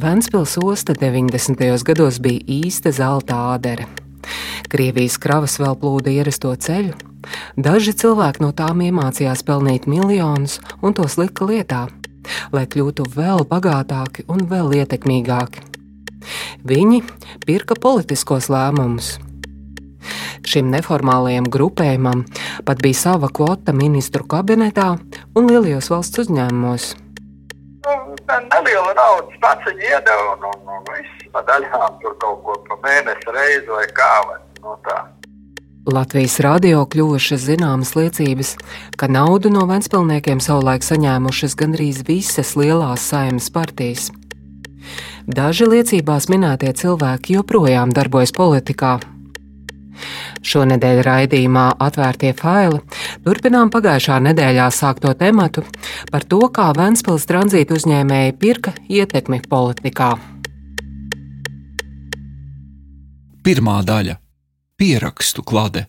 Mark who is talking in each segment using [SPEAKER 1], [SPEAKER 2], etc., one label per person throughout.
[SPEAKER 1] Ventspils osta 90. gados bija īsta zelta ādere. Krievijas kravas vēl plūda ierasto ceļu. Daži cilvēki no tām iemācījās pelnīt miljonus un tos lika lietā, lai kļūtu vēl bagātāki un vēl ietekmīgāki. Viņi pirka politiskos lēmumus. Šim neformālajam grupējumam pat bija sava kvota ministru kabinetā un lielajos valsts uzņēmumos
[SPEAKER 2] neliela naudas pats viņa iedeva un, un, un viss pa daļām tur kaut ko pa mēnesi reizi vai kā. Vai, no tā.
[SPEAKER 1] Latvijas radio kļuvušas zināmas liecības, ka naudu no Ventspilsniekiem savulaik saņēmušas gandrīz visas lielās saimnes partijas. Daži liecībās minētie cilvēki joprojām darbojas politikā, Šonadēļ raidījumā Atvērtie faili turpinām pagājušā nedēļā sākto tematu par to, kā Ventspils tranzīta uzņēmēji pirka ietekmi politikā.
[SPEAKER 3] Pirmā daļa - pierakstu klāte.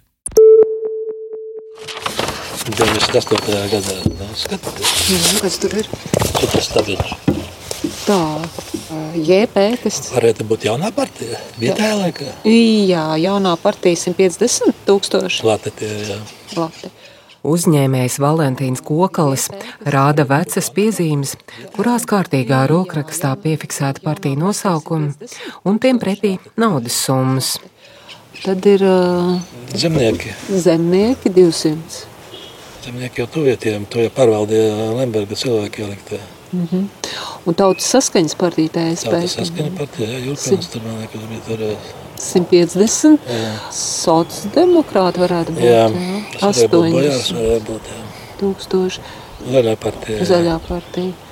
[SPEAKER 4] 98. gadā. Skatieties,
[SPEAKER 5] kas tur ir?
[SPEAKER 4] Tas ir
[SPEAKER 5] Tā, JP, kas
[SPEAKER 4] varētu būt jaunā partija, vietējā laikā.
[SPEAKER 5] Jā, jaunā partija 150 tūkstoši.
[SPEAKER 4] Lati tie, jā.
[SPEAKER 5] Lati.
[SPEAKER 1] Uzņēmējs Valentīns Kokalis rāda vecas piezīmes, kurās kārtīgā rokrakstā piefiksēta partija nosaukumi un tiem pretī naudas summas.
[SPEAKER 5] Tad ir uh,
[SPEAKER 4] zemnieki.
[SPEAKER 5] Zemnieki 200.
[SPEAKER 4] Zemnieki jau tuvietiem, to jau pārvaldīja Lemberga cilvēki ieliktē.
[SPEAKER 5] Mm -hmm. Un tautas saskaņas partija TSP.
[SPEAKER 4] Tautas saskaņa partija, jā, Jurkans tur man liekas bija tur.
[SPEAKER 5] 150. Sociāldemokrāti varētu būt. Jā,
[SPEAKER 4] jā. 80. Varētu būt, jā.
[SPEAKER 5] Tūkstoši.
[SPEAKER 4] Zaļā partija.
[SPEAKER 5] Zaļā partija.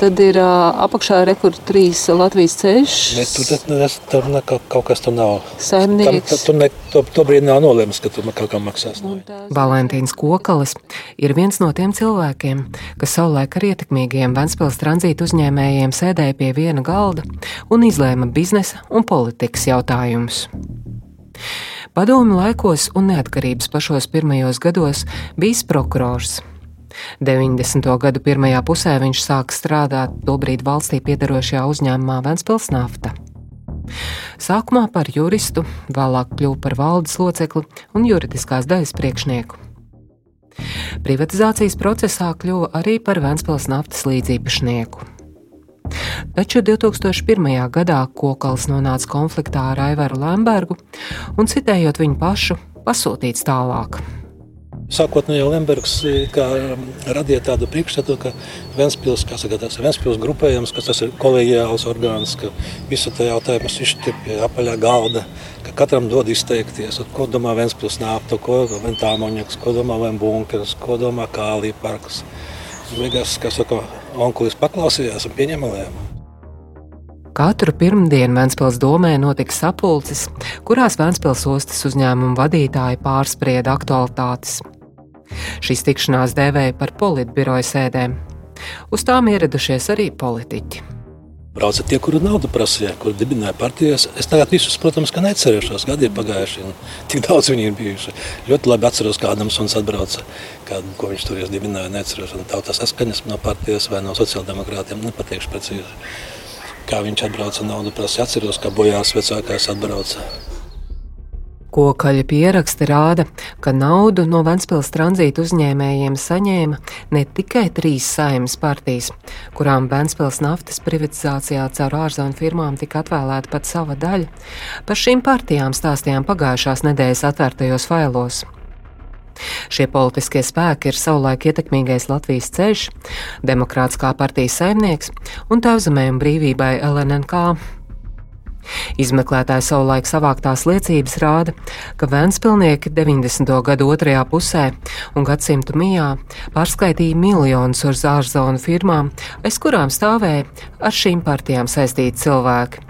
[SPEAKER 5] Tad ir apakšā rekords trīs Latvijas ceļš.
[SPEAKER 4] Bet tur, tas, tur ne, kaut kas tur nav.
[SPEAKER 5] Saimnieks.
[SPEAKER 4] Tam, tur ne, to, to brīdi nav nolēmis, ka tur kaut kā maksās.
[SPEAKER 1] Valentīns Kokalis ir viens no tiem cilvēkiem, kas savulaik ar ietekmīgiem Ventspils tranzītu uzņēmējiem sēdēja pie viena galda un izlēma biznesa un politikas jautājumus. Padomu laikos un neatkarības pašos pirmajos gados bijis prokurors 90. gadu pirmajā pusē viņš sāka strādāt tobrīd valstī piedarošajā uzņēmumā Ventspils nafta. Sākumā par juristu, vēlāk kļuva par valdes locekli un juridiskās daļas priekšnieku. Privatizācijas procesā kļuva arī par Ventspils naftas līdziepašnieku. Taču 2001. gadā Kokals nonāca konfliktā ar Aivaru Lembergu un, citējot viņu pašu, pasūtīts tālāk.
[SPEAKER 4] Sākotnēji Lembergs eh, um, radīja tādu priekšstatu, ka Ventspils, kā saka, tas ir Ventspils grupējums, ka tas ir kolēģiāls orgāns, ka visu tā jautājumus izšķir pie apaļā galda, ka katram dod izteikties, ko domā Ventspils nāptu, ko Ventāmoņaks, ko domā Vembunkers, ko domā Kālī parks. Beigās, kā saka, onkulis paklausījās un pieņēma lēmumu.
[SPEAKER 1] Katru pirmdienu Vēncpils domē notika sapulces, kurās Vēncpils ostas uzņēmuma vadītāji pārsprieda aktualitātes. Šīs tikšanās dēvēja par politbiroja sēdēm. Uz tām ieradušies arī politiķi.
[SPEAKER 4] Brauca tie, kuri naudu prasīja, kuri dibināja partijas. Es tagad visus, protams, neatcerēšos. Gadi ir pagājuši, un tik daudz viņi ir bijuši. Ļoti labi atceros, kā Adams un atbrauca, kādu, ko viņš tur dibināja. Neatceros, un tautas saskaņas no partijas vai no sociāldemokrātiem. Nepateikšu precīzi, kā viņš atbrauca naudu prasīja. Atceros, kā bojās vecākais atbrauca.
[SPEAKER 1] Kokaļa pieraksti rāda, ka naudu no Ventspils tranzīta uzņēmējiem saņēma ne tikai trīs saimnes partijas, kurām Ventspils naftas privatizācijā caur ārzemju firmām tika atvēlēta pat sava daļa. Par šīm partijām stāstījām pagājušās nedēļas atvērtajos failos. Šie politiskie spēki ir savulaik ietekmīgais Latvijas ceļš, Demokrātiskā partijas saimnieks un Tēvzemē un brīvībai LNNK. Izmeklētāji savulaik savāktās liecības rāda, ka Vēnspilnieki 90. gadu otrajā pusē un gadsimtu mijā pārskaitīja miljonus uz ārzonu firmām, aiz kurām stāvēja ar šīm partijām saistīti cilvēki.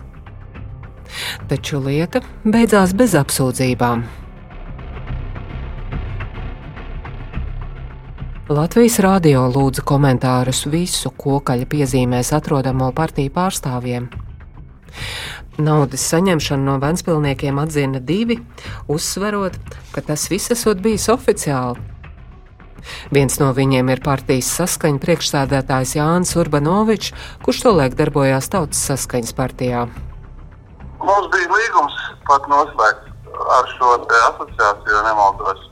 [SPEAKER 1] Taču lieta beidzās bez apsūdzībām. Latvijas radio lūdza komentārus visu kokaļa piezīmēs atrodamo partiju pārstāvjiem. Naudas saņemšanu no Vēnspilsniekiem atzina divi, uzsverot, ka tas viss esot bijis oficiāli. Viens no viņiem ir partijas saskaņa priekšsādātājs Jānis Urbanovičs, kurš tolaik darbojās Tautas saskaņas partijā.
[SPEAKER 2] Mums bija līgums pat noslēgts ar šo asociāciju, ja nemaldos.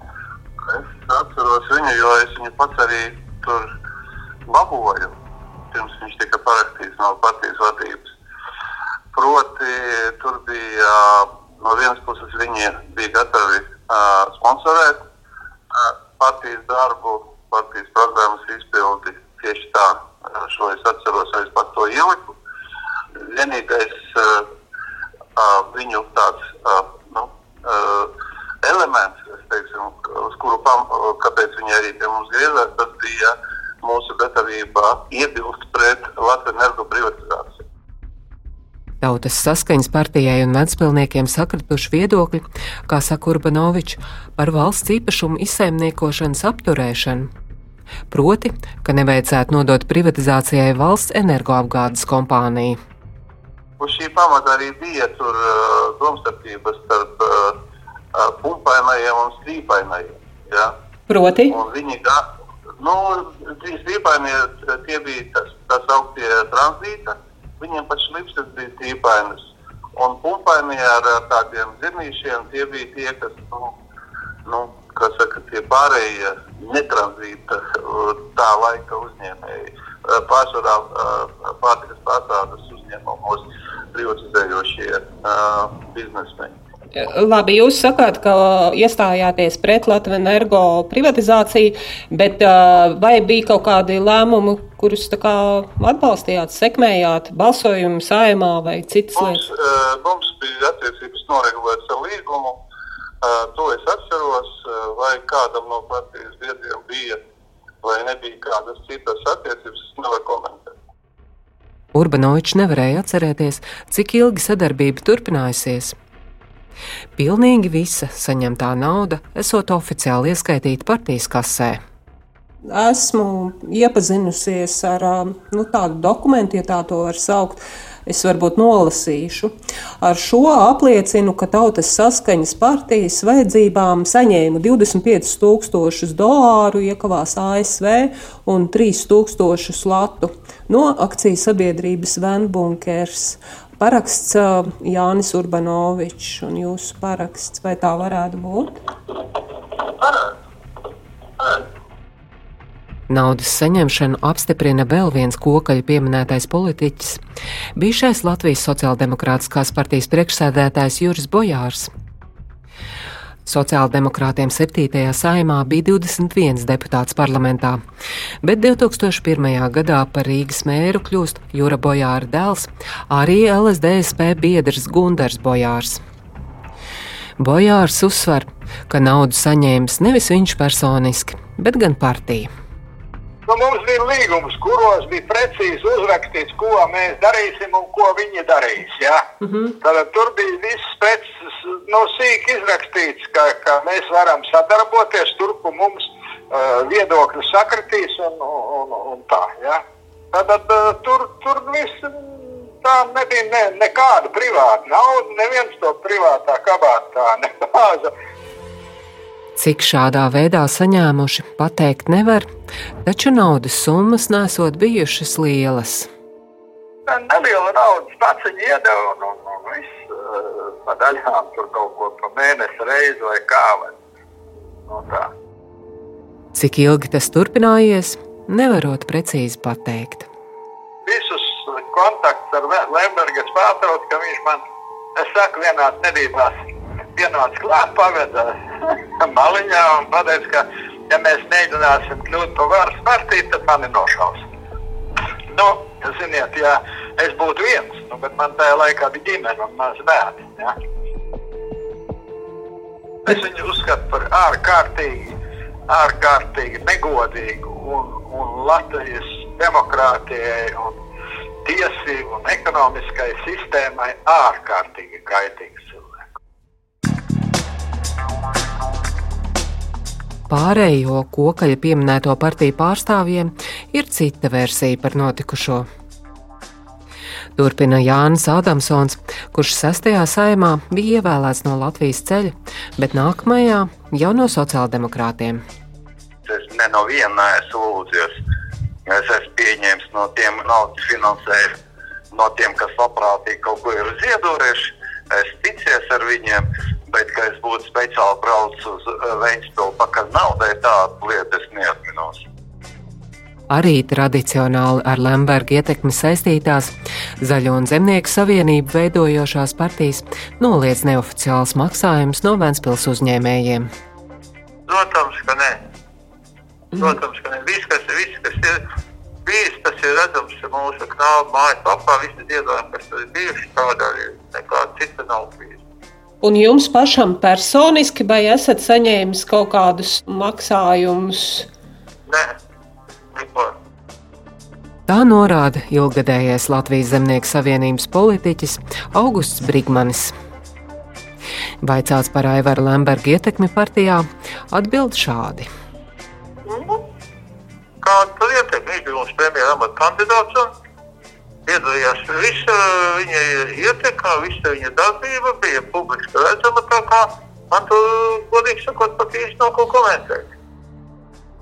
[SPEAKER 2] Es atceros viņu, jo es viņu pats arī tur laboju, pirms viņš tika parakstīts no partijas vadības. Proti, tur bija no vienas puses viņi bija gatavi sponsorēt partijas darbu, partijas programmas izpildi. Tieši tā, šo es atceros, es pat to ieliku. Vienīgais viņu tāds nu, elements, teiksim, uz kuru pam, kāpēc viņi arī pie mums griezās, tas bija mūsu gatavība iebilst pret Latvijas energo privatizāciju.
[SPEAKER 1] Tautas saskaņas partijai un vecpilniekiem sakrituši viedokļi, kā saka Urbanovičs, par valsts īpašumu izsaimniekošanas apturēšanu. Proti, ka nevajadzētu nodot privatizācijai valsts energoapgādes kompāniju.
[SPEAKER 2] Uz šī pamata arī bija tur uh, domstarpības starp uh, uh, pumpainajiem un strīpainajiem. Ja?
[SPEAKER 1] Proti?
[SPEAKER 2] Un viņi, nu, strīpainie, tie bija tas, tas augtie tranzīta Viņiem pat šlipsas bija tīpainas. Un pumpainie ar, ar tādiem zirnīšiem tie bija tie, kas, nu, nu, kas saka, tie pārējie netranzīta tā laika uzņēmēji. Pārsvarā pārtikas pārstādes uzņēmumos privatizējošie uh, biznesmeņi.
[SPEAKER 1] Labi, jūs sakāt, ka iestājāties pret Latvijas energo privatizāciju, bet vai bija kaut kādi lēmumi, kurus kā, atbalstījāt, sekmējāt, balsojumu saimā vai citas
[SPEAKER 2] mums, lietas? Mums bija attiecības noregulēts ar līgumu. To es atceros, vai kādam no partijas biedriem bija vai nebija kādas citas attiecības, es nevaru komentēt.
[SPEAKER 1] Urbanovičs nevarēja atcerēties, cik ilgi sadarbība turpinājusies. Pilnīgi visa saņemtā nauda esot oficiāli ieskaitīta partijas kasē.
[SPEAKER 5] Esmu iepazinusies ar nu, tādu dokumentu, ja tā to var saukt. Es varbūt nolasīšu. Ar šo apliecinu, ka Tautas saskaņas partijas vajadzībām saņēma 25,000 dolāru iekavās ASV un 3,000 latu no akciju sabiedrības Venbunkers. Paraksts Jānis Urbanovičs un jūsu paraksts, vai tā varētu būt?
[SPEAKER 1] Naudas saņemšanu apstiprina vēl viens kokaļa pieminētais politiķis - bijušais Latvijas Sociāldemokrātiskās partijas priekšsēdētājs Juris Bojārs. Sociāldemokrātiem 7. saimā bija 21 deputāts parlamentā, bet 2001. gadā par Rīgas mēru kļūst Jūra Bojāra dēls, arī LSDSP biedrs Gundars Bojārs. Bojārs uzsver, ka naudu saņēmis nevis viņš personiski, bet gan partija.
[SPEAKER 2] Mums bija līgums, kuros bija precīzi uzrakstīts, ko mēs darīsim un ko viņi darīs. Ja? Mm -hmm. Tad tur bija viss pēc nu, sīk izrakstīts, ka, ka mēs varam sadarboties tur, kur mums uh, viedokļi sakritīs un, un, un tā. Ja? Tad, tad uh, tur, tur viss tā nebija ne, nekāda privāta nauda, neviens to privātā kabātā nebāza.
[SPEAKER 1] Cik šādā veidā saņēmuši, pateikt nevar, taču naudas summas nesot bijušas lielas.
[SPEAKER 2] Neliela naudas pats viņa iedeva un, un, un viss uh, pa daļām tur kaut ko pa mēnesi reizi vai kā. Vai, no tā.
[SPEAKER 1] Cik ilgi tas turpinājies, nevarot precīzi pateikt.
[SPEAKER 2] Visus kontaktus ar Lembergas pārtrauc, ka viņš man, es saku, vienās nedībās pienāca klāt, paveda maliņā un pateica, ka, ja mēs mēģināsim kļūt par varas partiju, tad mani nošaus. Nu, ziniet, ja es būtu viens, nu, bet man tajā laikā bija ģimene un maz bērni. Ja? Es viņu uzskatu par ārkārtīgi, ārkārtīgi negodīgu un, un Latvijas demokrātijai un tiesību un ekonomiskai sistēmai ārkārtīgi kaitīgs.
[SPEAKER 1] Pārējo kokaļa pieminēto partiju pārstāvjiem ir cita versija par notikušo. Turpina Jānis Adamsons, kurš sestajā saimā bija ievēlēts no Latvijas ceļa, bet nākamajā jau no sociāldemokrātiem.
[SPEAKER 2] Es ne, no viena neesmu lūdzies. Es esmu pieņēmis no tiem naudas finansējumu, no tiem, kas labprātīgi kaut ko ir ziedojuši. Es ticies ar viņiem, bet ka es būtu speciāli braucis uz Vēnspilsnu pakaļ naudai, tādu lietu es neatminos
[SPEAKER 1] arī tradicionāli ar Lemberga ietekmi saistītās Zaļo un Zemnieku savienību veidojošās partijas noliedz neoficiāls maksājums no Ventspils uzņēmējiem.
[SPEAKER 2] Protams, ka nē. Protams, ka nē. Viss, kas, viss, kas ir bijis, tas ir redzams mūsu knāba mājaslapā. Visi ziedojumi, kas tur ir bijuši, tādēļ nekā cita nav bijis.
[SPEAKER 5] Un jums pašam personiski vai esat saņēmis kaut kādus maksājumus?
[SPEAKER 2] Nē, neko.
[SPEAKER 1] Tā norāda ilgadējais Latvijas Zemnieku savienības politiķis Augusts Brigmanis. Vaicāts par Aivara Lemberga ietekmi partijā, atbild šādi.
[SPEAKER 2] Kāda tur ietekme? Viņš bija mums premjera amata kandidāts un piedalījās visa viņa ietekme, visa viņa darbība bija publiski redzama, tā kā man tur, godīgi sakot, pat īsti nav ko komentēt.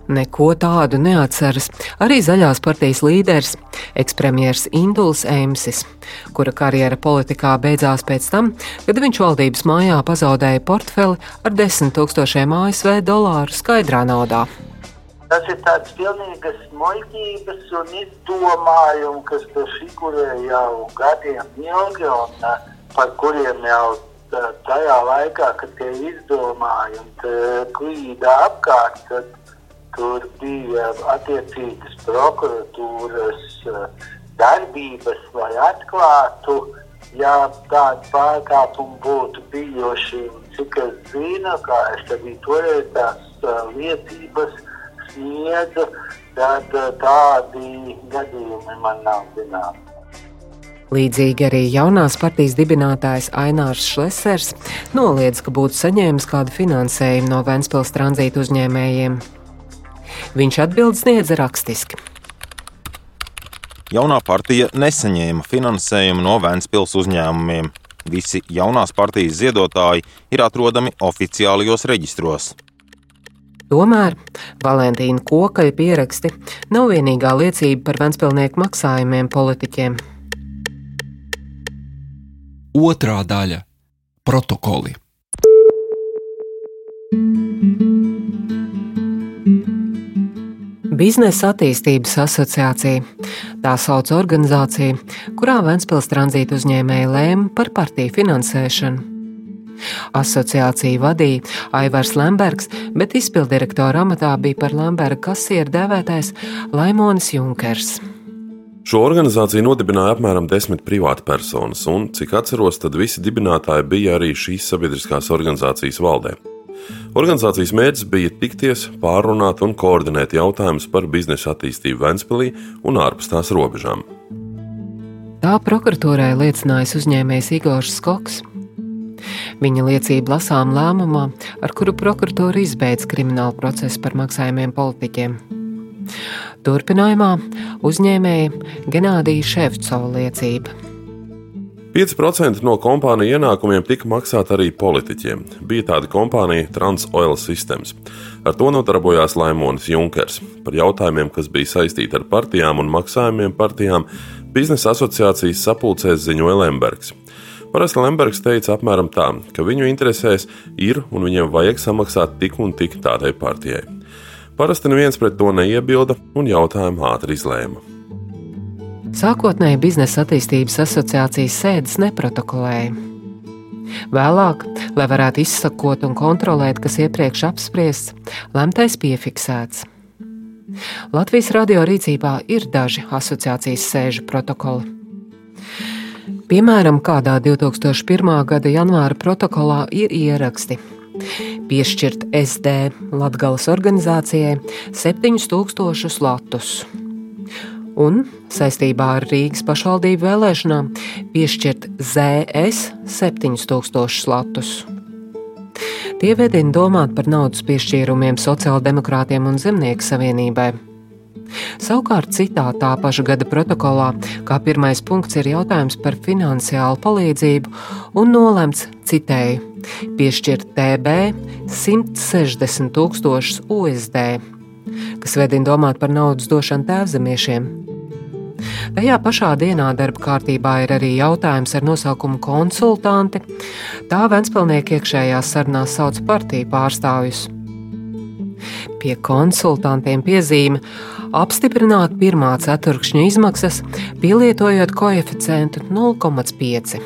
[SPEAKER 1] Neko tādu neatceras arī zaļās partijas līderis, ekspremjeras Induls Eimsis, kura karjera politikā beidzās pēc tam, kad viņš valdības mājā pazaudēja portfeli ar 10 tūkstošiem ASV dolāru skaidrā naudā.
[SPEAKER 6] Tas ir tāds pilnīgas muļķības un izdomājumi, kas tur figurē jau gadiem ilgi un uh, par kuriem jau uh, tajā laikā, kad tie izdomājumi klīda apkārt, tad tur bija attiecīgas prokuratūras darbības, lai atklātu, ja tādi pārkāpumi būtu bijuši. Cik es zinu, kā es arī toreiz tās liecības sniedzu, tad uh, tādi gadījumi man nav zināmi.
[SPEAKER 1] Līdzīgi arī jaunās partijas dibinātājs Ainārs Šlesers noliedz, ka būtu saņēmis kādu finansējumu no Vēncpils tranzīta uzņēmējiem. Viņš atbild sniedza rakstiski.
[SPEAKER 7] Jaunā partija nesaņēma finansējumu no Vēncpils uzņēmumiem. Visi jaunās partijas ziedotāji ir atrodami oficiālajos reģistros.
[SPEAKER 1] Tomēr Valentīna Kokaļa pieraksti nav vienīgā liecība par Vēncpilsnieku maksājumiem politiķiem.
[SPEAKER 3] Otrā daļa - protokoli.
[SPEAKER 1] Biznesa attīstības asociācija. Tā sauc organizāciju, kurā Vēncpils tranzīta uzņēmēji lēma par partiju finansēšanu. Asociāciju vadīja Aivars Lembergs, bet izpildirektora amatā bija par Lemberga kasieru dēvētais Laimonis Junkers.
[SPEAKER 8] Šo organizāciju nodibināja apmēram desmit privāti personas, un, cik atceros, tad visi dibinātāji bija arī šīs sabiedriskās organizācijas valdē. Organizācijas mērķis bija tikties, pārunāt un koordinēt jautājumus par biznesa attīstību Ventspīlī un ārpus tās robežām.
[SPEAKER 1] Tā prokuratūrai liecinājis uzņēmējs Igors Skoks. Viņa liecība lasām lēmumā, ar kuru prokuratūra izbeidz kriminālu procesu par maksājumiem politiķiem. Turpinājumā uzņēmēja Genādija Ševcova liecība.
[SPEAKER 8] 5% no kompāniju ienākumiem tika maksāti arī politiķiem. Bija tāda kompānija Transoil Systems. Ar to nodarbojās Laimonis Junkers. Par jautājumiem, kas bija saistīti ar partijām un maksājumiem partijām, biznesa asociācijas sapulcēs ziņoja Lembergs. Parasti Lembergs teica apmēram tā, ka viņu interesēs ir un viņiem vajag samaksāt tik un tik tādai partijai. Parasti neviens pret to neiebilda un jautājumu ātri izlēma.
[SPEAKER 1] Sākotnēji biznesa attīstības asociācijas sēdes neprotokolēja. Vēlāk, lai varētu izsakot un kontrolēt, kas iepriekš apspriests, lemtais piefiksēts. Latvijas radio rīcībā ir daži asociācijas sēžu protokoli. Piemēram, kādā 2001. gada janvāra protokolā ir ieraksti. Piešķirt SD Latvijas organizācijai 7000 latus un saistībā ar Rīgas pašvaldību vēlēšanām piešķirt ZS 7000 latus. Tie vedina domāt par naudas piešķīrumiem sociāldemokrātiem un zemnieku savienībai. Savukārt citā tā paša gada protokolā, kā pirmais punkts ir jautājums par finansiālu palīdzību, un nolemts, citēju, piešķirt TB 160 tūkstošus USD kas vedina domāt par naudas došanu tēvzemiešiem. Tajā pašā dienā darba kārtībā ir arī jautājums ar nosaukumu konsultanti. Tā Ventspilnieki iekšējās sarunās sauc partiju pārstāvjus. Pie konsultantiem piezīme apstiprināt pirmā ceturkšņa izmaksas, pielietojot koeficientu 0,5.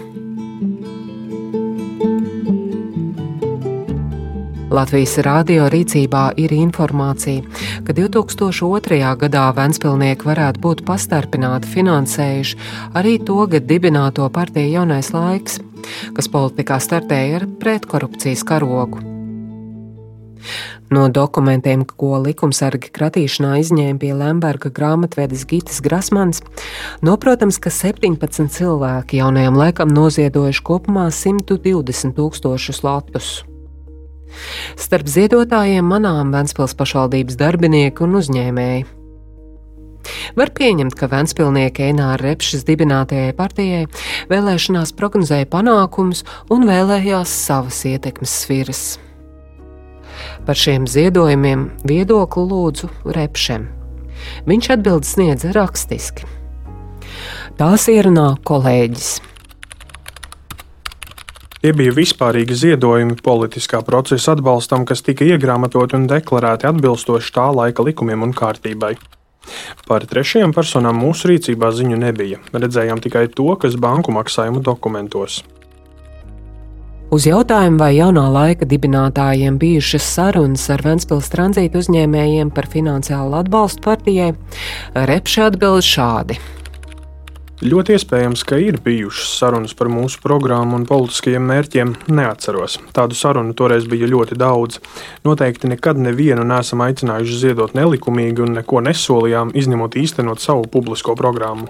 [SPEAKER 1] Latvijas radio rīcībā ir informācija, ka 2002. gadā Ventspilnieki varētu būt pastarpināti finansējuši arī to gadu dibināto partiju jaunais laiks, kas politikā startēja ar pretkorupcijas karogu. No dokumentiem, ko likumsargi kratīšanā izņēma pie Lemberga grāmatvedes Gitas Grasmans, noprotams, ka 17 cilvēki jaunajam laikam noziedojuši kopumā 120 tūkstošus latus. Starp ziedotājiem manām Vēncpils pašvaldības darbinieki un uzņēmēji. Var pieņemt, ka Vēnspilnieki Enāra Repšas dibinātajai partijai vēlēšanās prognozēja panākumus un vēlējās savas ietekmes sfēras. Par šiem ziedojumiem viedokli lūdzu Repšem. Viņš atbild sniedza rakstiski. Tās ierunā kolēģis.
[SPEAKER 9] Tie bija vispārīgi ziedojumi politiskā procesa atbalstam, kas tika iegrāmatoti un deklarēti atbilstoši tā laika likumiem un kārtībai. Par trešajām personām mūsu rīcībā ziņu nebija. Redzējām tikai to, kas banku maksājumu dokumentos.
[SPEAKER 1] Uz jautājumu, vai jaunā laika dibinātājiem bijušas sarunas ar Ventspils tranzītu uzņēmējiem par finansiālu atbalstu partijai, Repše atbild šādi.
[SPEAKER 9] Ļoti iespējams, ka ir bijušas sarunas par mūsu programmu un politiskajiem mērķiem. Neatceros. Tādu sarunu toreiz bija ļoti daudz. Noteikti nekad nevienu neesam aicinājuši ziedot nelikumīgi un neko nesolījām, izņemot īstenot savu publisko programmu.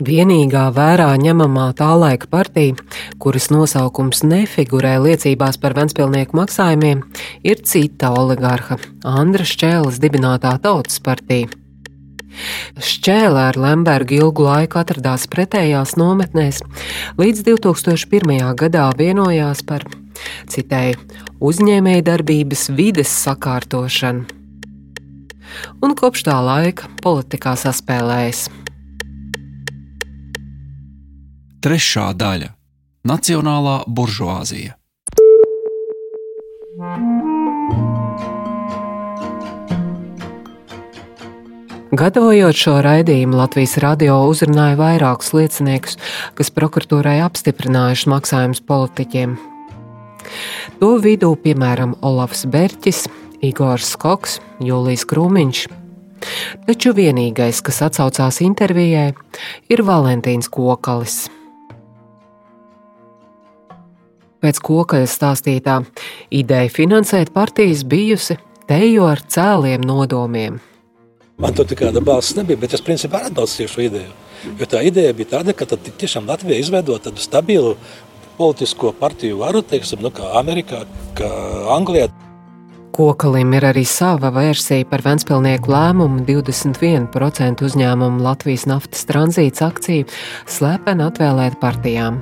[SPEAKER 1] Vienīgā vērā ņemamā tā laika partija, kuras nosaukums nefigurē liecībās par Ventspilnieku maksājumiem, ir cita oligarha - Andra Šķēles dibinātā Tautas partija. Šķēlē ar Lembergu ilgu laiku atradās pretējās nometnēs, līdz 2001. gadā vienojās par, citēju, uzņēmējdarbības vides sakārtošanu. Un kopš tā laika politikā saspēlējas.
[SPEAKER 3] Trešā daļa - Nacionālā buržuāzija.
[SPEAKER 1] Gatavojot šo raidījumu, Latvijas radio uzrunāja vairākus lieciniekus, kas prokuratūrai apstiprinājuši maksājumus politiķiem. To vidū, piemēram, Olafs Berķis, Igors Skoks, Jūlijs Krūmiņš. Taču vienīgais, kas atsaucās intervijai, ir Valentīns Kokalis. Pēc kokaļa stāstītā ideja finansēt partijas bijusi tejo ar cēliem nodomiem.
[SPEAKER 4] Man tur nekāda balss nebija, bet es principā atbalstīju šo ideju. Jo tā ideja bija tāda, ka tiešām Latvija izveidot tādu stabilu politisko partiju varu, teiksim, nu, kā Amerikā, kā Anglijā.
[SPEAKER 1] Kokalim ir arī sava versija par Ventspilnieku lēmumu 21% uzņēmumu Latvijas naftas tranzīts akciju slepeni atvēlēt partijām.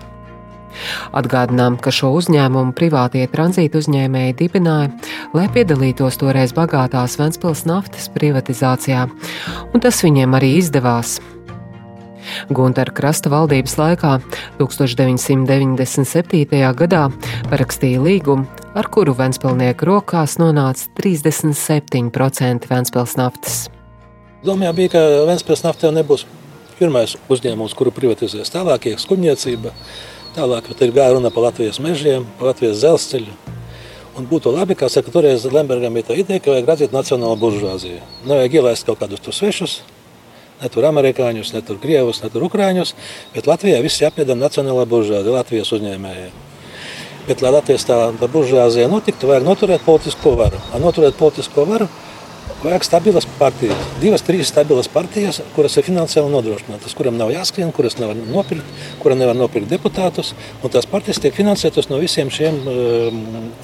[SPEAKER 1] Atgādinām, ka šo uzņēmumu privātie tranzīta uzņēmēji dibināja, lai piedalītos toreiz bagātās Ventspils naftas privatizācijā, un tas viņiem arī izdevās. Gunteru krasta valdības laikā 1997. gadā parakstīja līgumu, ar kuru Ventspilnieku rokās nonāca 37% Ventspils naftas.
[SPEAKER 4] Domā bija, ka Ventspils nafta jau nebūs pirmais uzņēmums, kuru privatizēs tālāk, iekškuģniecība. Tālāk ir gāja runa par Latvijas mežiem, par Latvijas dzelzceļu. Un būtu labi, kā saka, toreiz Lembergam bija tā ideja, ka vajag redzēt nacionālo buržuāziju. Nevajag ielaist kaut kādus tur svešus, ne tur amerikāņus, ne tur krievus, ne tur ukrāņus, bet Latvijā viss jāpiedara nacionālā buržuāzija, Latvijas uzņēmējiem. Bet, lai Latvijas tā, tā buržuāzija notiktu, vajag noturēt politisko varu. Lai noturēt politisko varu, Vajag stabilas partijas, divas, trīs stabilas partijas, kuras ir finansiāli nodrošinātas, kurām nav jāskrien, kuras nevar nopirkt, kurām nevar nopirkt deputātus. Tās partijas tiek finansētas no visiem šiem um,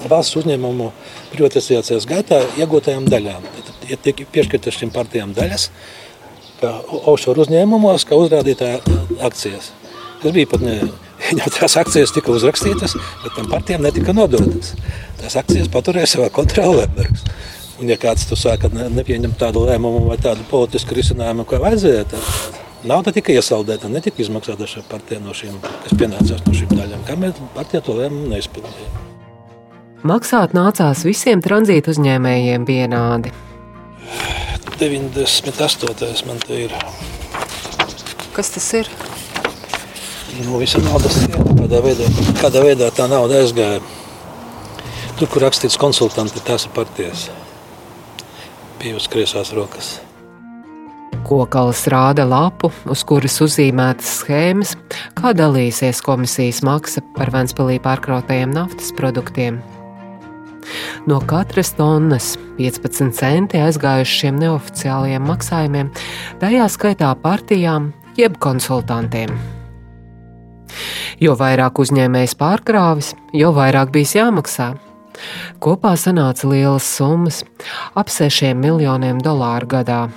[SPEAKER 4] valsts uzņēmumu privatizācijas gaitā iegūtajām daļām. Tad ja tiek piešķirtas šīm partijām daļas, kā offshore uzņēmumos, kā uzrādītāja akcijas. Tas bija pat ne. Viņam tās akcijas tika uzrakstītas, bet tam partijām netika nodotas. Tās akcijas paturēja savā kontrolē. Un, ja kāds tu sāka ne, nepieņemt tādu lēmumu vai tādu politisku risinājumu, kā vajadzēja, tad nauda tika iesaldēta, netika izmaksāta šai partijai no šīm, kas pienācās no šīm daļām. Kamēr partija to lēmumu neizpildīja.
[SPEAKER 1] Maksāt nācās visiem tranzīta uzņēmējiem vienādi.
[SPEAKER 4] 98. man te ir.
[SPEAKER 1] Kas tas ir?
[SPEAKER 4] Nu, visa naudas cieta, kādā veidā, kādā veidā tā nauda aizgāja. Tur, kur rakstīts konsultanti, tās ir partijas. Bija uz kreisās rokas.
[SPEAKER 1] Kokals rāda lapu, uz kuras uzzīmētas schēmas, kā dalīsies komisijas maksa par Vēnspēlī pārkrautajiem naftas produktiem. No katras tonnas 15 centi aizgājuši šiem neoficiālajiem maksājumiem, tajā skaitā partijām jeb konsultantiem. Jo vairāk uzņēmējs pārkrāvis, jo vairāk bijis jāmaksā. Kopā sanāca lielas summas - ap 6 miljoniem dolāru gadā.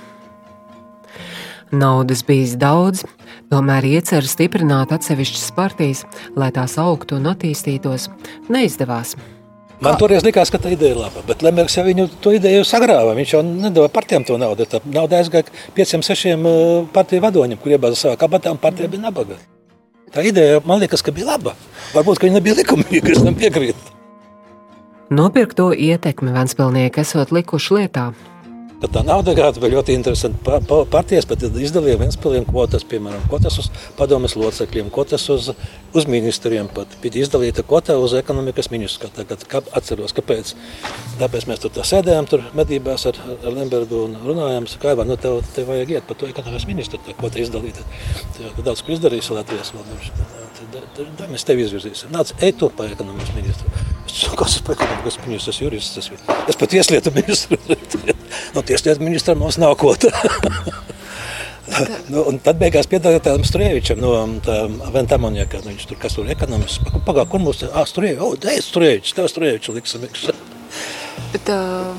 [SPEAKER 1] Naudas bija daudz, tomēr iecerēja stiprināt atsevišķas partijas, lai tās augtu un attīstītos, neizdevās.
[SPEAKER 4] Man toreiz likās, ka tā ideja ir laba, bet Lembergs jau viņu to ideju sagrāva. Viņš jau nedeva partijām to naudu. Tā nauda aizgāja pieciem, sešiem partiju vadoņiem, kur iebāza savā kabatā, un partija bija nabaga. Tā ideja man liekas, ka bija laba. Varbūt, ka viņa nebija likumīga, es tam piekrītu.
[SPEAKER 1] Nopirkto ietekmi Vēnspilnieki esot likuši lietā.
[SPEAKER 4] Tad tā nauda gāja bija ļoti pa, partijas pat izdalīja Vēnspilsiem kvotas, piemēram, kvotas uz padomes locekļiem, kvotas uz, uz ministriem. Pat bija izdalīta kvota uz ekonomikas ministru. Tagad kā, atceros, kāpēc. Tāpēc mēs tur tā sēdējām tur medībās ar, ar Lembergu un runājām, kā jau nu, tev, tev vajag iet pa to ekonomikas ministru, tā kvota izdalīta. Tev daudz ko izdarījis Latvijas valdības. Tā mēs tevi izvirzīsim. Nāc, ej tu pa ekonomikas ministru. Es kas ir ekonomikas ministrs, tas jurists. Tas es pat tieslietu ministru. no tieslietu ministra mums nav ko nu, un tad beigās piedāvāja tādam Strēvičam no Ventamonieka. Viņš tur kas tur ekonomists. Pagā, kur mums? Ah, Strēvičs. O, oh, Strēvičs, tev Strēvičs liksim.
[SPEAKER 1] Bet, uh,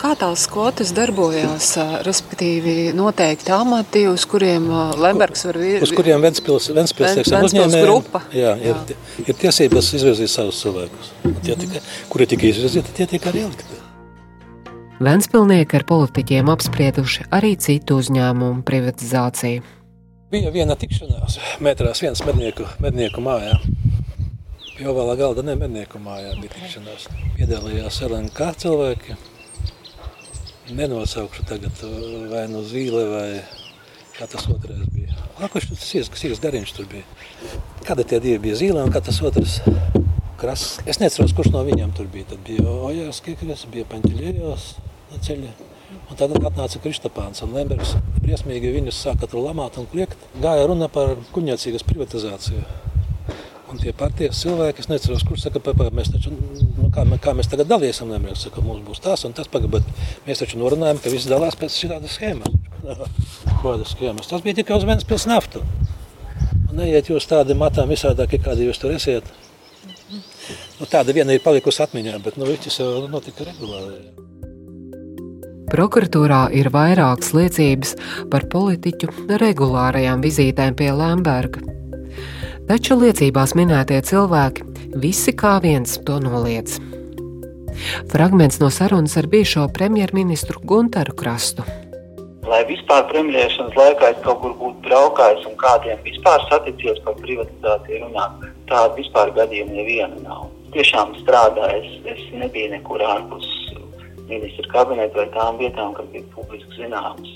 [SPEAKER 1] kā tās kvotas darbojās? Respektīvi, noteikti amati, uz kuriem Lembergs var
[SPEAKER 4] virzīties. Uz kuriem Ventspils, Ventspils, Ventspils uzņēmējiem, grupa. Jā, ir, jā. ir tiesības izvirzīt savus cilvēkus. Tie, tika, kuri tika izvirzīti, tie tika arī ielikti.
[SPEAKER 1] Ventspilnieki ar politiķiem apsprieduši arī citu uzņēmumu privatizāciju.
[SPEAKER 4] Bija viena tikšanās metrās viens mednieku, mednieku mājā. Jovēlā galda ne mednieku mājā bija tikšanās. Piedalījās LNK cilvēki, nenosaukšu tagad vai no zīle, vai kā tas otrais bija. Kurš tas ir, kas ir gariņš tur bija? Kāda tie divi bija zīle un kā tas otrs krasts? Es neceros, kurš no viņiem tur bija. Tad bija Ojās, Kikris, bija Paņķiļējos no ceļa. Un tad atnāca Kristapāns un Lembergs. Briesmīgi viņus sāka tur lamāt un kliegt. Gāja runa par kuņniecīgas privatizāciju. Un tie partijas cilvēki, es neceros, kurš saka, papa, mēs taču, nu, kā, kā mēs tagad dalīsim, nemēr, saka, mums būs tās un tas pagad, bet mēs taču norunājam, ka viss dalās pēc šādas schēmas. Kādas schēmas? Tas bija tikai uz Ventspils naftu. Un neiet jūs tādi matām visādākie, kādi jūs tur esiet. Nu, tāda viena ir palikusi atmiņā, bet nu, viss jau notika regulāri.
[SPEAKER 1] Prokuratūrā ir vairākas liecības par politiķu regulārajām vizītēm pie Lemberga. Taču liecībās minētie cilvēki visi kā viens to noliedz. Fragments no sarunas ar bijušo premjerministru Gunteru Krastu.
[SPEAKER 6] Lai vispār premjerministrs laikā es kaut kur būtu braukājis un kādiem vispār saticies par privatizāciju runāt, tāda vispār gadījuma neviena nav. Tiešām strādājis, es nebiju nekur ārpus ministra kabineta vai tām vietām, kas bija publiski zināmas.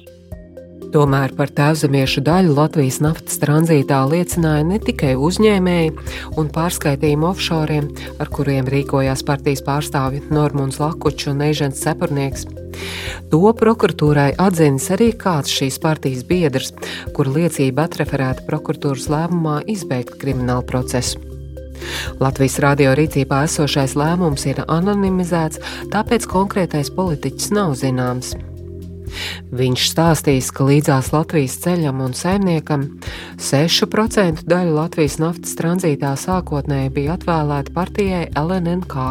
[SPEAKER 1] Tomēr par tēvzemiešu daļu Latvijas naftas tranzītā liecināja ne tikai uzņēmēji un pārskaitījumu offshore, ar kuriem rīkojās partijas pārstāvji Normons Lakučs un Eižens Cepurnieks. To prokuratūrai atzīst arī kāds šīs partijas biedrs, kur liecība atreferēta prokuratūras lēmumā izbeigt kriminālu procesu. Latvijas radio rīcībā esošais lēmums ir anonimizēts, tāpēc konkrētais politiķis nav zināms. Viņš stāstīs, ka līdzās Latvijas ceļam un saimniekam 6% daļa Latvijas naftas tranzītā sākotnēji bija atvēlēta partijai LNNK,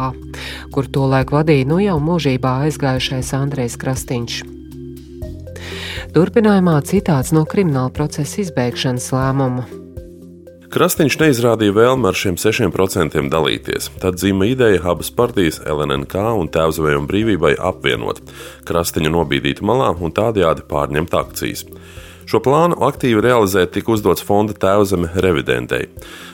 [SPEAKER 1] kur tolaik vadīja nu jau mūžībā aizgājušais Andrejs Krastīņš. Turpinājumā citāts no krimināla procesa izbeigšanas lēmuma.
[SPEAKER 8] Krastīņš neizrādīja vēlmi ar šiem 6% dalīties. Tad dzima ideja abas partijas, LNK un Tēvzavējuma brīvībai, apvienot, Krastīņu nobīdīt malā un tādējādi pārņemt akcijas. Šo plānu aktīvi realizēt tika uzdots fonda tēvzeme revidentei.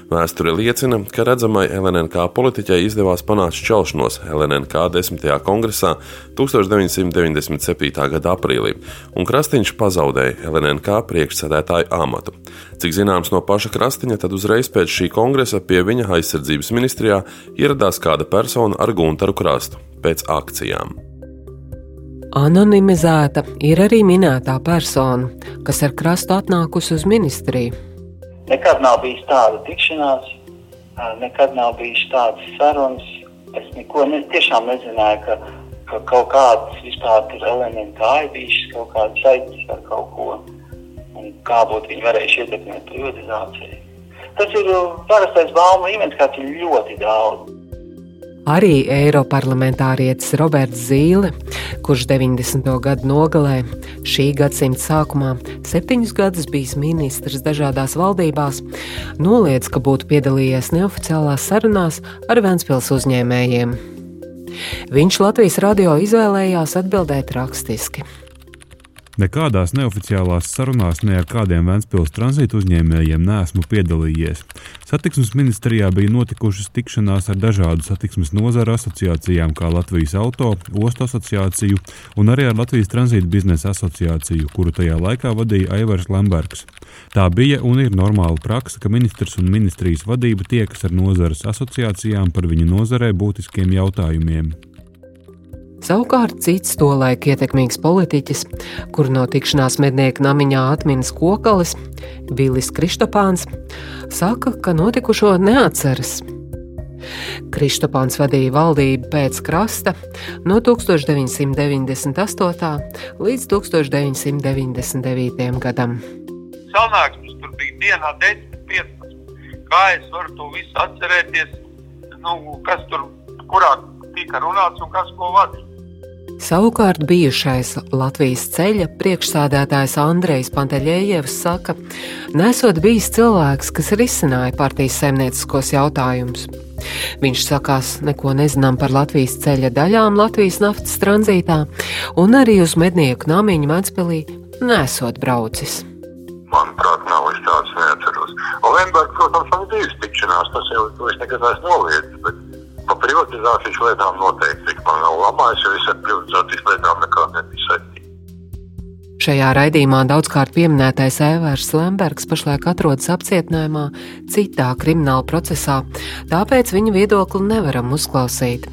[SPEAKER 8] Vēsture liecina, ka redzamai LNK politiķai izdevās panākt šķelšanos LNK 10. kongresā 1997. gada aprīlī, un Krastīņš pazaudēja LNK priekšsēdētāju amatu. Cik zināms no paša Krastīņa, tad uzreiz pēc šī kongresa pie viņa aizsardzības ministrijā ieradās kāda persona ar Guntaru Krastu pēc akcijām.
[SPEAKER 1] Anonimizēta ir arī minētā persona, kas ar krastu atnākusi uz ministriju.
[SPEAKER 6] Nekad nav bijis tāda tikšanās, nekad nav bijis tādas sarunas. Es neko ne, tiešām nezināju, ka, ka kaut kādas vispār ir elementāri bijušas kaut kādas saites ar kaut ko. Un kā būtu viņi varējuši ietekmēt privatizāciju. Tas ir parastais baumu līmenis, kāds ir ļoti daudz.
[SPEAKER 1] Arī Eiroparlamentārietis Roberts Zīle, kurš 90. gadu nogalē šī gadsimta sākumā septiņus gadus bijis ministrs dažādās valdībās, noliedz, ka būtu piedalījies neoficiālās sarunās ar Ventspils uzņēmējiem. Viņš Latvijas radio izvēlējās atbildēt rakstiski.
[SPEAKER 10] Nekādās neoficiālās sarunās ne ar kādiem Vēncpils tranzītu uzņēmējiem neesmu piedalījies. Satiksmes ministrijā bija notikušas tikšanās ar dažādu satiksmes nozaru asociācijām, kā Latvijas auto, ostu asociāciju un arī ar Latvijas tranzītu biznesa asociāciju, kuru tajā laikā vadīja Aivars Lembergs. Tā bija un ir normāla praksa, ka ministrs un ministrijas vadība tiekas ar nozares asociācijām par viņu nozarē būtiskiem jautājumiem.
[SPEAKER 1] Savukārt cits tolaik ietekmīgs politiķis, kuru no tikšanās mednieku namiņā atminas kokalis, Bilis Kristopāns, saka, ka notikušo neatceras. Kristopāns vadīja valdību pēc krasta no 1998. līdz 1999. gadam.
[SPEAKER 2] Sanāksmes tur bija dienā 10, 15. Kā es varu to visu atcerēties? Nu, kas tur, kurā tika runāts un kas ko vadīja?
[SPEAKER 1] Savukārt bijušais Latvijas ceļa priekšsādātājs Andrejs Panteļējevs saka, nesot bijis cilvēks, kas risināja partijas saimnieciskos jautājumus. Viņš sakās, neko nezinām par Latvijas ceļa daļām Latvijas naftas tranzītā, un arī uz mednieku namiņu Mēnspēlī nesot braucis.
[SPEAKER 2] Manuprāt, nav es tādas neatceros. Olimbergs, protams, ir divas tikšanās, tas jau es nekad esmu noliedzis, bet Par privatizācijas lietām noteikti man nav labājis, jo es ar privatizācijas lietām nekad nebiju saistīts.
[SPEAKER 1] Šajā raidījumā daudzkārt pieminētais Evers Lembergs pašlaik atrodas apcietinājumā citā krimināla procesā, tāpēc viņa viedokli nevaram uzklausīt.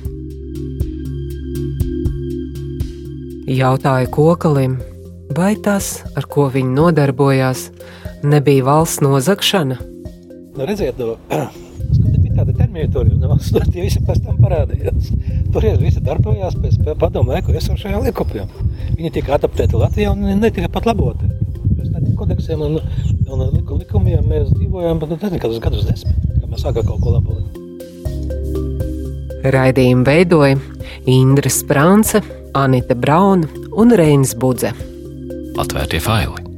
[SPEAKER 1] Jautāja kokalim, vai tas, ar ko viņi nodarbojās, nebija valsts nozagšana?
[SPEAKER 4] Nu, redziet, no, tāda termīna tur jau tie visi pēc tam parādījās. Tur jau visi darbojās pēc padomu laiku esošajām likumiem. Viņi tika adaptēti Latvijā un netika pat laboti. Pēc tādiem kodeksiem un, un likumiem mēs dzīvojām pat nu, nezinu, kādus gadus desmit, kad mēs sākām kaut ko labot.
[SPEAKER 1] Raidījumu veidoja Indra Sprānce, Anita Brauna un Reinis Budze.
[SPEAKER 3] Atvērtie faili!